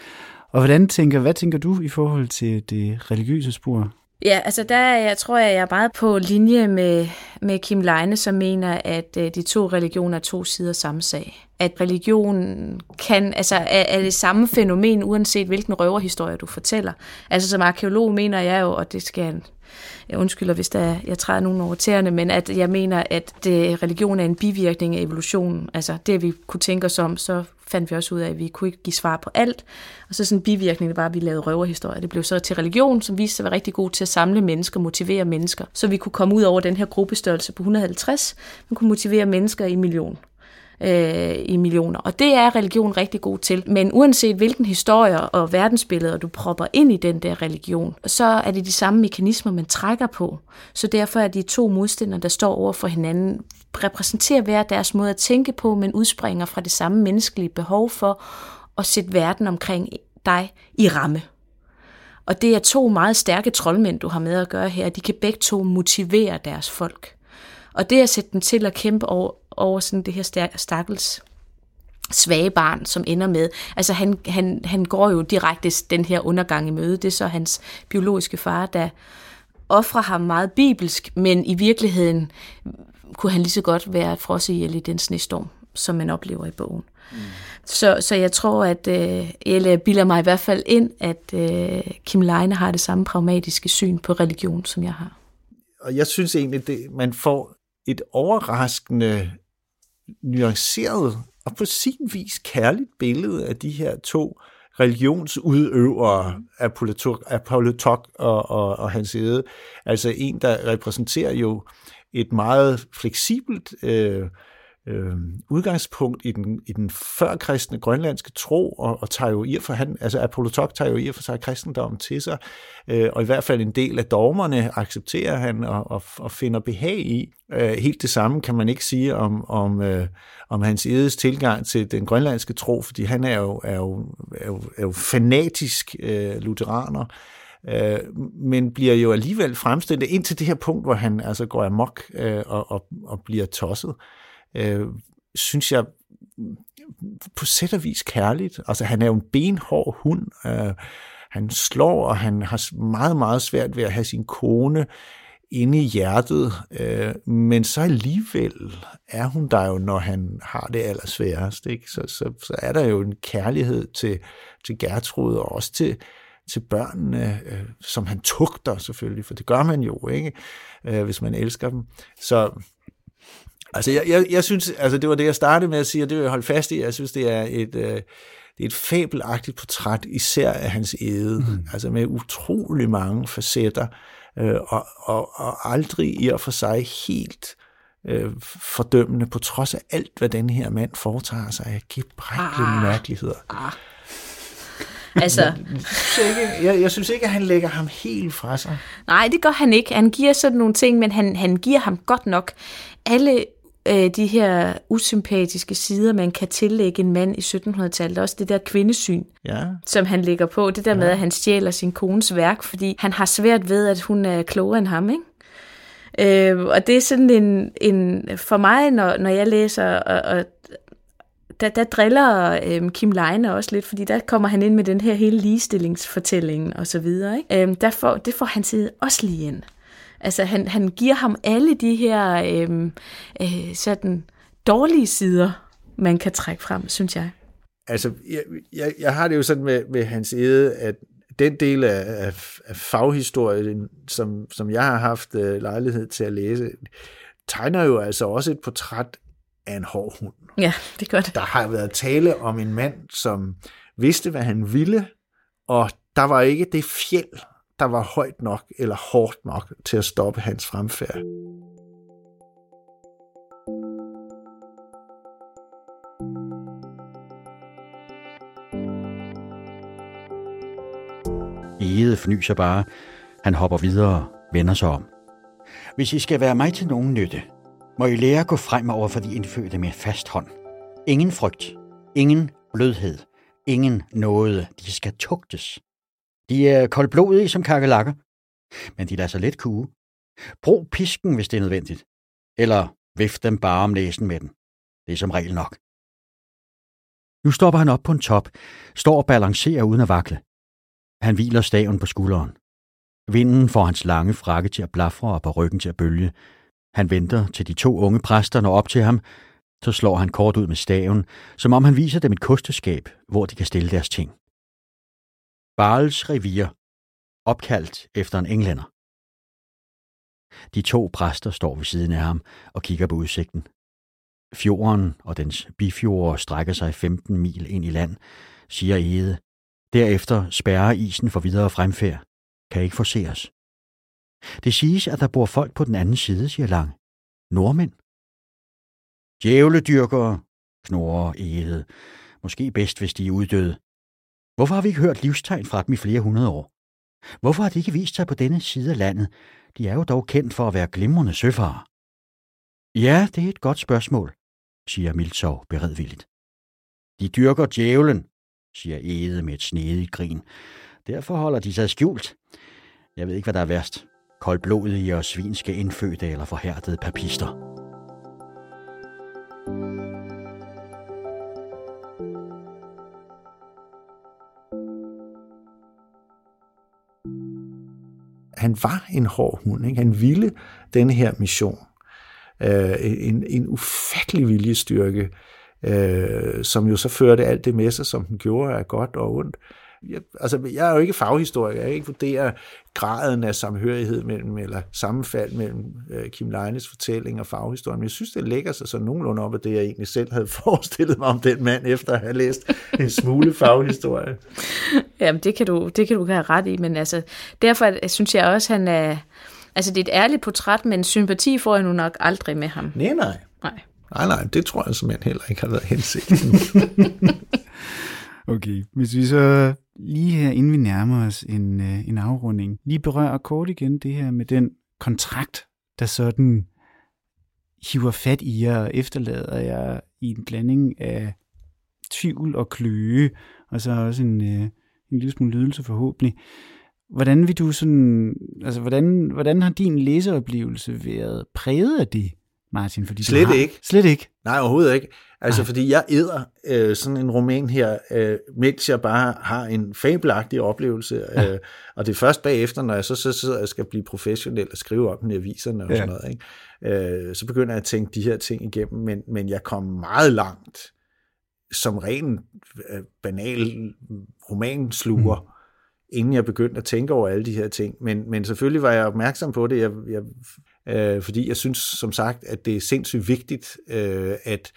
Og hvordan tænker, hvad tænker du i forhold til det religiøse spor? Ja, altså der er, jeg tror jeg, jeg er meget på linje med, med Kim Leine, som mener, at øh, de to religioner er to sider samme sag. At religion kan, altså er, er det samme fænomen, uanset hvilken røverhistorie du fortæller. Altså som arkeolog mener jeg jo, og det skal jeg undskylder, hvis der er, jeg træder nogen over tæerne, men at jeg mener, at det, religion er en bivirkning af evolutionen. Altså det, vi kunne tænke os om, så fandt vi også ud af, at vi kunne ikke give svar på alt. Og så sådan en bivirkning, det var, at vi lavede røverhistorier. Det blev så til religion, som viste sig at være rigtig god til at samle mennesker, motivere mennesker. Så vi kunne komme ud over den her gruppestørrelse på 150, men kunne motivere mennesker i million øh, i millioner. Og det er religion rigtig god til. Men uanset hvilken historie og verdensbilleder du propper ind i den der religion, så er det de samme mekanismer, man trækker på. Så derfor er de to modstandere, der står over for hinanden, repræsenterer hver deres måde at tænke på, men udspringer fra det samme menneskelige behov for at sætte verden omkring dig i ramme. Og det er to meget stærke troldmænd, du har med at gøre her. De kan begge to motivere deres folk. Og det at sætte dem til at kæmpe over, over sådan det her stakkels svage barn, som ender med, altså han, han, han går jo direkte den her undergang i møde, det er så hans biologiske far, der offrer ham meget bibelsk, men i virkeligheden kunne han lige så godt være frosset ihjel i den snestorm, som man oplever i bogen. Mm. Så, så jeg tror, at øh, eller bilder mig i hvert fald ind, at øh, Kim Leine har det samme pragmatiske syn på religion, som jeg har. Og jeg synes egentlig, det, man får et overraskende nuanceret og på sin vis kærligt billede af de her to religionsudøvere, Apollotok og, og, og hans ede. Altså en, der repræsenterer jo et meget fleksibelt øh, øh, udgangspunkt i den, i den førkristne grønlandske tro, og, og tager jo i for han, altså Apollotok tager jo i for sig kristendommen til sig, øh, og i hvert fald en del af dogmerne accepterer han og, og, og finder behag i. Øh, helt det samme kan man ikke sige om, om, øh, om hans edes tilgang til den grønlandske tro, fordi han er jo, er jo, er jo, er jo fanatisk øh, lutheraner, øh, men bliver jo alligevel fremstillet ind til det her punkt, hvor han altså går amok øh, og, og, og bliver tosset øh, øh, synes jeg på sæt og vis kærligt. Altså han er jo en benhård hund. Øh, han slår, og han har meget, meget svært ved at have sin kone inde i hjertet, øh, men så alligevel er hun der jo, når han har det allersværest. Ikke? Så, så, så er der jo en kærlighed til, til Gertrud, og også til, til børnene, øh, som han tugter selvfølgelig, for det gør man jo, ikke, øh, hvis man elsker dem. Så Altså, jeg, jeg, jeg synes, altså det var det, jeg startede med at sige, og det vil jeg holde fast i. Jeg synes, det er et, øh, det er et fabelagtigt portræt, især af hans æde, mm. altså med utrolig mange facetter, øh, og, og, og aldrig i og for sig helt øh, fordømmende, på trods af alt, hvad den her mand foretager sig af gebrækkelige ah. mærkeligheder. Ah. Altså. Jeg, ikke, jeg, jeg synes ikke, at han lægger ham helt fra sig. Nej, det gør han ikke. Han giver sådan nogle ting, men han, han giver ham godt nok alle øh, de her usympatiske sider, man kan tillægge en mand i 1700-tallet. Også det der kvindesyn, ja. som han lægger på. Det der ja. med, at han stjæler sin kones værk, fordi han har svært ved, at hun er klogere end ham, ikke? Øh, og det er sådan en, en for mig, når, når jeg læser, og, og der, der driller øh, Kim Leine også lidt, fordi der kommer han ind med den her hele ligestillingsfortælling og så videre. Ikke? Øh, der får, det får han side også lige ind. Altså han, han giver ham alle de her øh, øh, sådan dårlige sider, man kan trække frem, synes jeg. Altså, jeg, jeg, jeg har det jo sådan med, med hans ede, at den del af, af, af faghistorien, som, som jeg har haft øh, lejlighed til at læse, tegner jo altså også et portræt af en hård hund. Ja, det gør det. Der har været tale om en mand, som vidste, hvad han ville, og der var ikke det fjeld, der var højt nok eller hårdt nok til at stoppe hans fremfærd. Ede fnyser bare. Han hopper videre, vender sig om. Hvis I skal være mig til nogen nytte, må I lære at gå frem over for de indfødte med fast hånd. Ingen frygt, ingen blødhed, ingen noget. De skal tugtes. De er koldblodige som kakelakker, men de lader sig let kue. Brug pisken, hvis det er nødvendigt. Eller vift dem bare om næsen med den. Det er som regel nok. Nu stopper han op på en top, står og balancerer uden at vakle. Han hviler staven på skulderen. Vinden får hans lange frakke til at blafre og på ryggen til at bølge. Han venter til de to unge præster når op til ham, så slår han kort ud med staven, som om han viser dem et kosteskab, hvor de kan stille deres ting. Barles revir, opkaldt efter en englænder. De to præster står ved siden af ham og kigger på udsigten. Fjorden og dens bifjord strækker sig 15 mil ind i land, siger Ede. Derefter spærrer isen for videre fremfærd. Kan ikke forseres. Det siges, at der bor folk på den anden side, siger Lang. Nordmænd. Djævledyrkere, knurrer Ede. Måske bedst, hvis de er uddøde. Hvorfor har vi ikke hørt livstegn fra dem i flere hundrede år? Hvorfor har de ikke vist sig på denne side af landet? De er jo dog kendt for at være glimrende søfarer. Ja, det er et godt spørgsmål, siger Mildsov beredvilligt. De dyrker djævlen, siger Ede med et snedigt grin. Derfor holder de sig skjult. Jeg ved ikke, hvad der er værst. Koldblodige og svinske indfødte eller forhærdede papister. Han var en hård hund. Ikke? Han ville den her mission. Øh, en, en ufattelig viljestyrke, øh, som jo så førte alt det med sig, som den gjorde af godt og ondt. Jeg, altså, jeg er jo ikke faghistoriker, jeg kan ikke vurdere graden af samhørighed mellem, eller sammenfald mellem øh, Kim Leines fortælling og faghistorien, men jeg synes, det lægger sig så nogenlunde op af det, jeg egentlig selv havde forestillet mig om den mand, efter at have læst en smule faghistorie. Jamen, det kan du, det kan du have ret i, men altså, derfor synes jeg også, han er, altså det er et ærligt portræt, men sympati får jeg nu nok aldrig med ham. Nej, nej. Nej. Nej, nej, det tror jeg simpelthen heller ikke har været hensigten. Okay, hvis vi så lige her, inden vi nærmer os en, øh, en afrunding, lige berører kort igen det her med den kontrakt, der sådan hiver fat i jer og efterlader jer i en blanding af tvivl og kløe, og så også en, øh, en lille smule lydelse forhåbentlig. Hvordan vil du sådan, altså hvordan, hvordan har din læseoplevelse været præget af det, Martin? Fordi Slet har, ikke. Slet ikke. Nej, overhovedet ikke. Altså, Nej. fordi jeg æder øh, sådan en roman her, øh, mens jeg bare har en fabelagtig oplevelse. Ja. Øh, og det er først bagefter, når jeg så, så sidder og skal blive professionel og skrive om den i aviserne og Ja. sådan noget. Ikke? Øh, så begynder jeg at tænke de her ting igennem, men, men jeg kom meget langt som ren øh, banal romansluger, mm. inden jeg begyndte at tænke over alle de her ting. Men, men selvfølgelig var jeg opmærksom på det, jeg, jeg, øh, fordi jeg synes som sagt, at det er sindssygt vigtigt øh, at,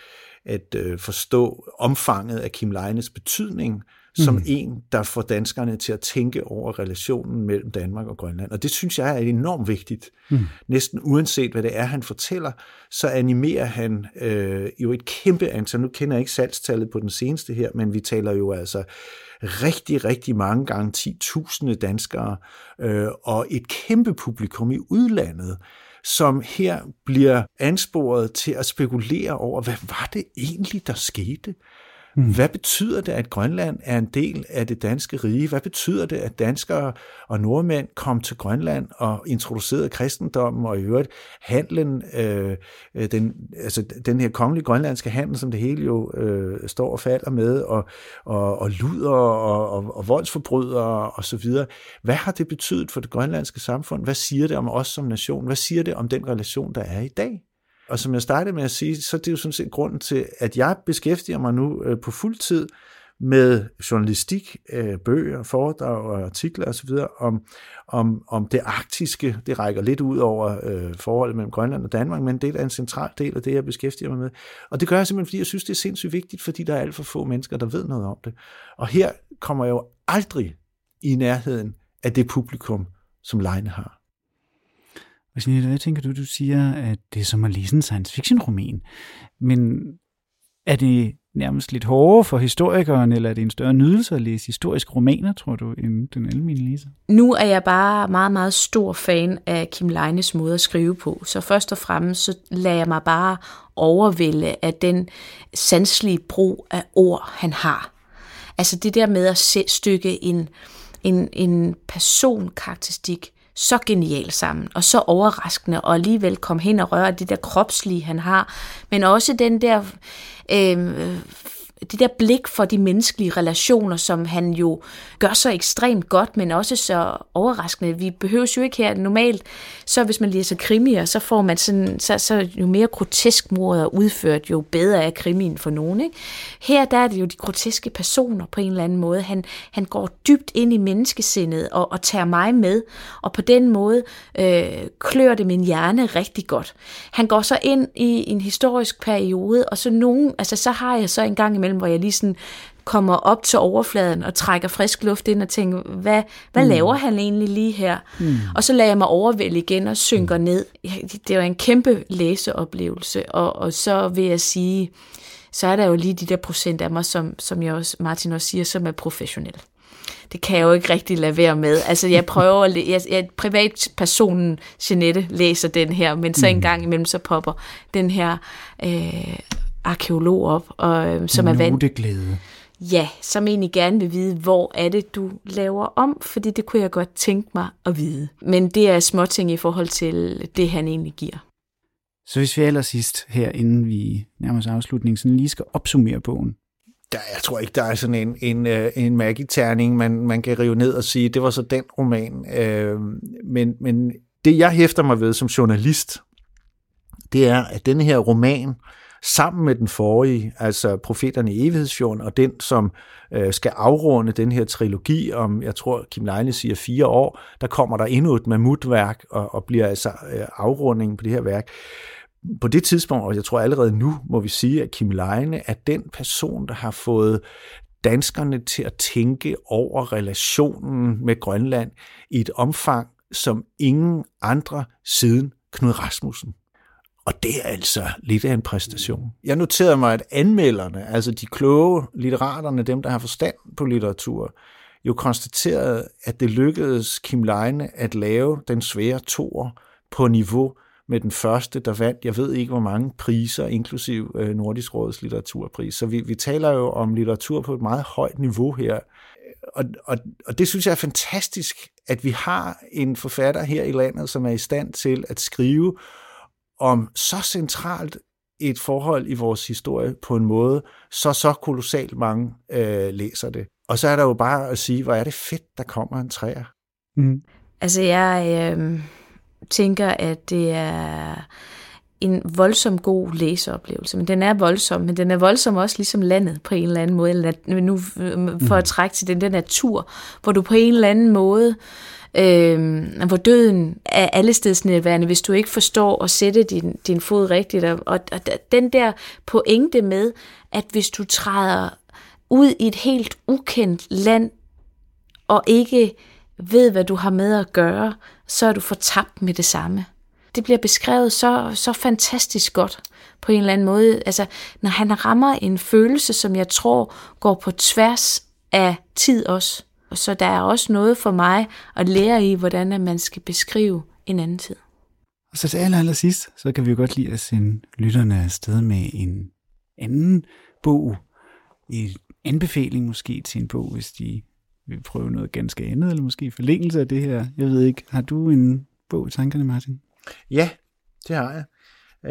at øh, forstå omfanget af Kim Leines betydning som Mhm. en, der får danskerne til at tænke over relationen mellem Danmark og Grønland. Og det synes jeg er enormt vigtigt. Mhm. Næsten uanset hvad det er, han fortæller, så animerer han øh, jo et kæmpe antal. Nu kender jeg ikke salgstallet på den seneste her, men vi taler jo altså rigtig, rigtig mange gange 10.000 danskere øh, og et kæmpe publikum i udlandet, som her bliver ansporet til at spekulere over, hvad var det egentlig, der skete? Mm. Hvad betyder det, at Grønland er en del af det danske rige? Hvad betyder det, at danskere og nordmænd kom til Grønland og introducerede kristendommen og i øvrigt handlen, øh, øh den, altså den her kongelige grønlandske handel, som det hele jo øh, står og falder med, og, og, og luder og, og, og voldsforbrydere og så videre. Hvad har det betydet for det grønlandske samfund? Hvad siger det om os som nation? Hvad siger det om den relation, der er i dag? Og som jeg startede med at sige, så er det jo sådan set grunden til, at jeg beskæftiger mig nu øh, på fuld tid med journalistik, øh, bøger, foredrag og artikler osv. Om, om, om det arktiske. Det rækker lidt ud over øh, forholdet mellem Grønland og Danmark, men det er en central del af det, jeg beskæftiger mig med. Og det gør jeg simpelthen, fordi jeg synes, det er sindssygt vigtigt, fordi der er alt for få mennesker, der ved noget om det. Og her kommer jeg jo aldrig i nærheden af det publikum, som Leine har. Og Jeanette, hvad tænker du? Du siger, at det er som at læse en science fiction roman. Men er det nærmest lidt hårdere for historikeren, eller er det en større nydelse at læse historiske romaner, tror du, end den almindelige læser? Nu er jeg bare meget, meget stor fan af Kim Leines måde at skrive på. Så først og fremmest, så lader jeg mig bare overvælde af den sanselige brug af ord, han har. Altså det der med at se- stykke en, en, en personkarakteristik så genial sammen, og så overraskende, og alligevel komme hen og røre det der kropslige, han har, men også den der øh, det der blik for de menneskelige relationer, som han jo gør så ekstremt godt, men også så overraskende. Vi behøver jo ikke her normalt, så hvis man læser krimier, så får man sådan, så, så jo mere grotesk mordet er udført, jo bedre er krimien for nogen. Ikke? Her der er det jo de groteske personer på en eller anden måde. Han, han går dybt ind i menneskesindet og, og tager mig med, og på den måde øh, klør det min hjerne rigtig godt. Han går så ind i en historisk periode, og så nogen, altså så har jeg så en gang imellem, hvor jeg lige sådan kommer op til overfladen og trækker frisk luft ind og tænker, hvad, hvad mm. laver han egentlig lige her? Mm. Og så lader jeg mig overvælde igen og synker mm. ned. Det var en kæmpe læseoplevelse, og, og så vil jeg sige, så er der jo lige de der procent af mig, som, som jeg også, Martin også siger, som er professionel. Det kan jeg jo ikke rigtig lade være med. Altså, jeg prøver at jeg, jeg, privatpersonen Jeanette læser den her, men så en mm. gang imellem så popper den her øh, arkeolog op, og, øh, som er vant. Ja, som egentlig gerne vil vide, hvor er det, du laver om, fordi det kunne jeg godt tænke mig at vide. Men det er småting i forhold til det, han egentlig giver. Så hvis vi allersidst her, inden vi nærmer os afslutningen, sådan lige skal opsummere bogen. Der, jeg tror ikke, der er sådan en, en, øh, en magiterning, man, man kan rive ned og sige, det var så den roman. Øh, men, men det, jeg hæfter mig ved som journalist, det er, at den her roman, øh, sammen med den forrige, altså Profeterne i Evighedsfjorden, og den, som øh, skal afrunde den her trilogi om, jeg tror, Kim Leine siger fire år, der kommer der endnu et mammutværk, og, og bliver altså øh, afrundingen på det her værk. På det tidspunkt, og jeg tror allerede nu, må vi sige, at Kim Leine er den person, der har fået danskerne til at tænke over relationen med Grønland i et omfang, som ingen andre siden Knud Rasmussen. Og det er altså lidt af en præstation. Jeg noterede mig, at anmelderne, altså de kloge litteraterne, dem der har forstand på litteratur, jo konstaterede, at det lykkedes Kim Leine at lave den svære tor på niveau med den første, der vandt, jeg ved ikke hvor mange priser, inklusiv øh, Nordisk Råds litteraturpris. Så vi, vi taler jo om litteratur på et meget højt niveau her. Og, og, og det synes jeg er fantastisk, at vi har en forfatter her i landet, som er i stand til at skrive om så centralt et forhold i vores historie på en måde, så så kolossalt mange øh, læser det. Og så er der jo bare at sige, hvor er det fedt, der kommer en træer. Mm. Altså jeg øh, tænker, at det er en voldsom god læseoplevelse. Men den er voldsom, men den er voldsom også ligesom landet på en eller anden måde. Eller nu for at mm. trække til den der natur, hvor du på en eller anden måde øh, øh, hvor døden er allestedsnærværende, hvis du ikke forstår at sætte din, din fod rigtigt. Og, og den der pointe med, at hvis du træder ud i et helt ukendt land, og ikke ved, hvad du har med at gøre, så er du fortabt med det samme. Det bliver beskrevet så, så fantastisk godt på en eller anden måde. Altså, når han rammer en følelse, som jeg tror går på tværs af tid også. Så der er også noget for mig at lære i, hvordan man skal beskrive en anden tid. Og så til aller, aller sidst, så kan vi jo godt lide at sende lytterne afsted med en anden bog, en anbefaling måske til en bog, hvis de vil prøve noget ganske andet, eller måske forlængelse af det her. Jeg ved ikke, har du en bog i tankerne, Martin? Ja, det har jeg.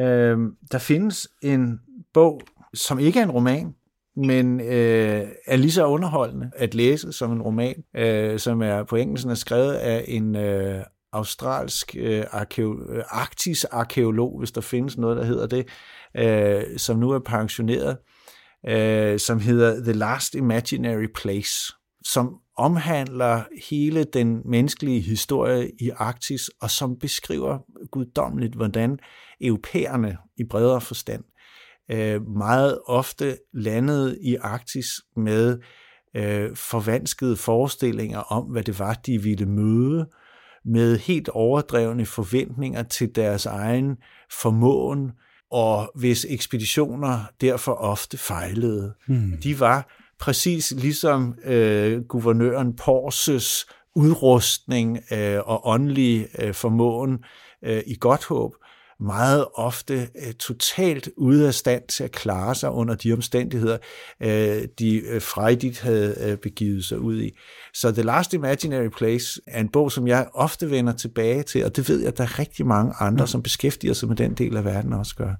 Øh, der findes en bog, som ikke er en roman, men øh, er lige så underholdende at læse som en roman, øh, som er på engelsk er skrevet af en øh, australsk øh, arkeo- øh, arktis-arkeolog, hvis der findes noget, der hedder det, øh, som nu er pensioneret, øh, som hedder The Last Imaginary Place, som omhandler hele den menneskelige historie i Arktis, og som beskriver guddommeligt, hvordan europæerne i bredere forstand øh, meget ofte landet i Arktis med øh, forvanskede forestillinger om, hvad det var, de ville møde, med helt overdrevne forventninger til deres egen formåen, og hvis ekspeditioner derfor ofte fejlede. Hmm. De var præcis ligesom øh, guvernøren Porses udrustning øh, og åndelig øh, formåen øh, i Godthåb, meget ofte øh, totalt ude af stand til at klare sig under de omstændigheder, øh, de øh, frejdigt havde øh, begivet sig ud i. Så The Last Imaginary Place er en bog, som jeg ofte vender tilbage til, og det ved jeg, at der er rigtig mange andre, som beskæftiger sig med den del af verden også gør.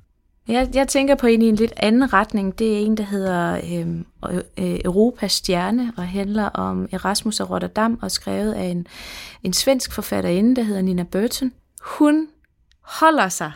Jeg, jeg tænker på en i en lidt anden retning. Det er en, der hedder øh, Europas stjerne og handler om Erasmus af Rotterdam og skrevet af en, en svensk forfatterinde, der hedder Nina Burton. Hun holder sig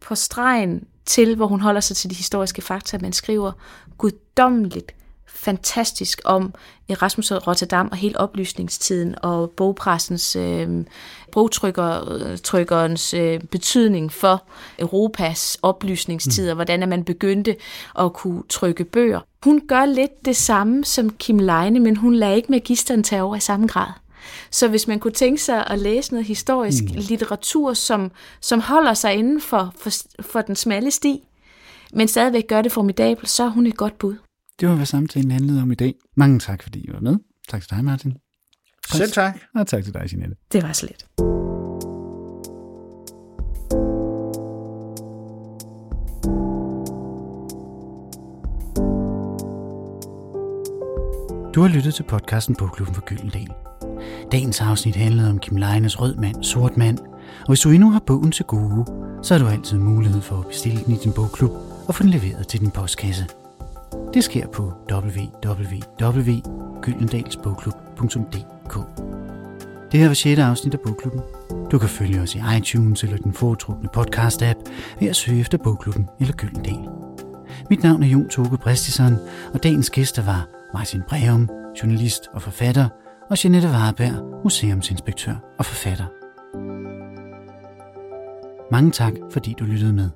på stregen til, hvor hun holder sig til de historiske fakta. Man skriver guddommeligt fantastisk om Erasmus og Rotterdam og hele oplysningstiden og bogpressens, øh, bogtrykkerens øh, betydning for Europas oplysningstid, og hvordan man begyndte at kunne trykke bøger. Hun gør lidt det samme som Kim Leine, men hun lader ikke magisteren tage over i samme grad. Så hvis man kunne tænke sig at læse noget historisk mm. litteratur, som, som holder sig inden for, for, for den smalle sti, men stadigvæk gør det formidabelt, så er hun et godt bud. Det var, hvad samtalen handlede om i dag. Mange tak, fordi I var med. Tak til dig, Martin. Selv tak. Og tak til dig, Jeanette. Det var så lidt. Du har lyttet til podcasten Bogklubben for Gyldendal. Dagens afsnit handlede om Kim Leines Rød Mand, Sort Mand, og hvis du endnu har bogen til gode, så har du altid mulighed for at bestille den i din bogklub og få den leveret til din postkasse. Det sker på www.gyldendalsbogklub.dk Det her var 6. afsnit af Bogklubben. Du kan følge os i iTunes eller den foretrukne podcast-app ved at søge efter Bogklubben eller Gyldendal. Mit navn er Jon Toge Bristison, og dagens gæster var Martin Breum, journalist og forfatter, og Jeanette Vareberg, museumsinspektør og forfatter. Mange tak, fordi du lyttede med.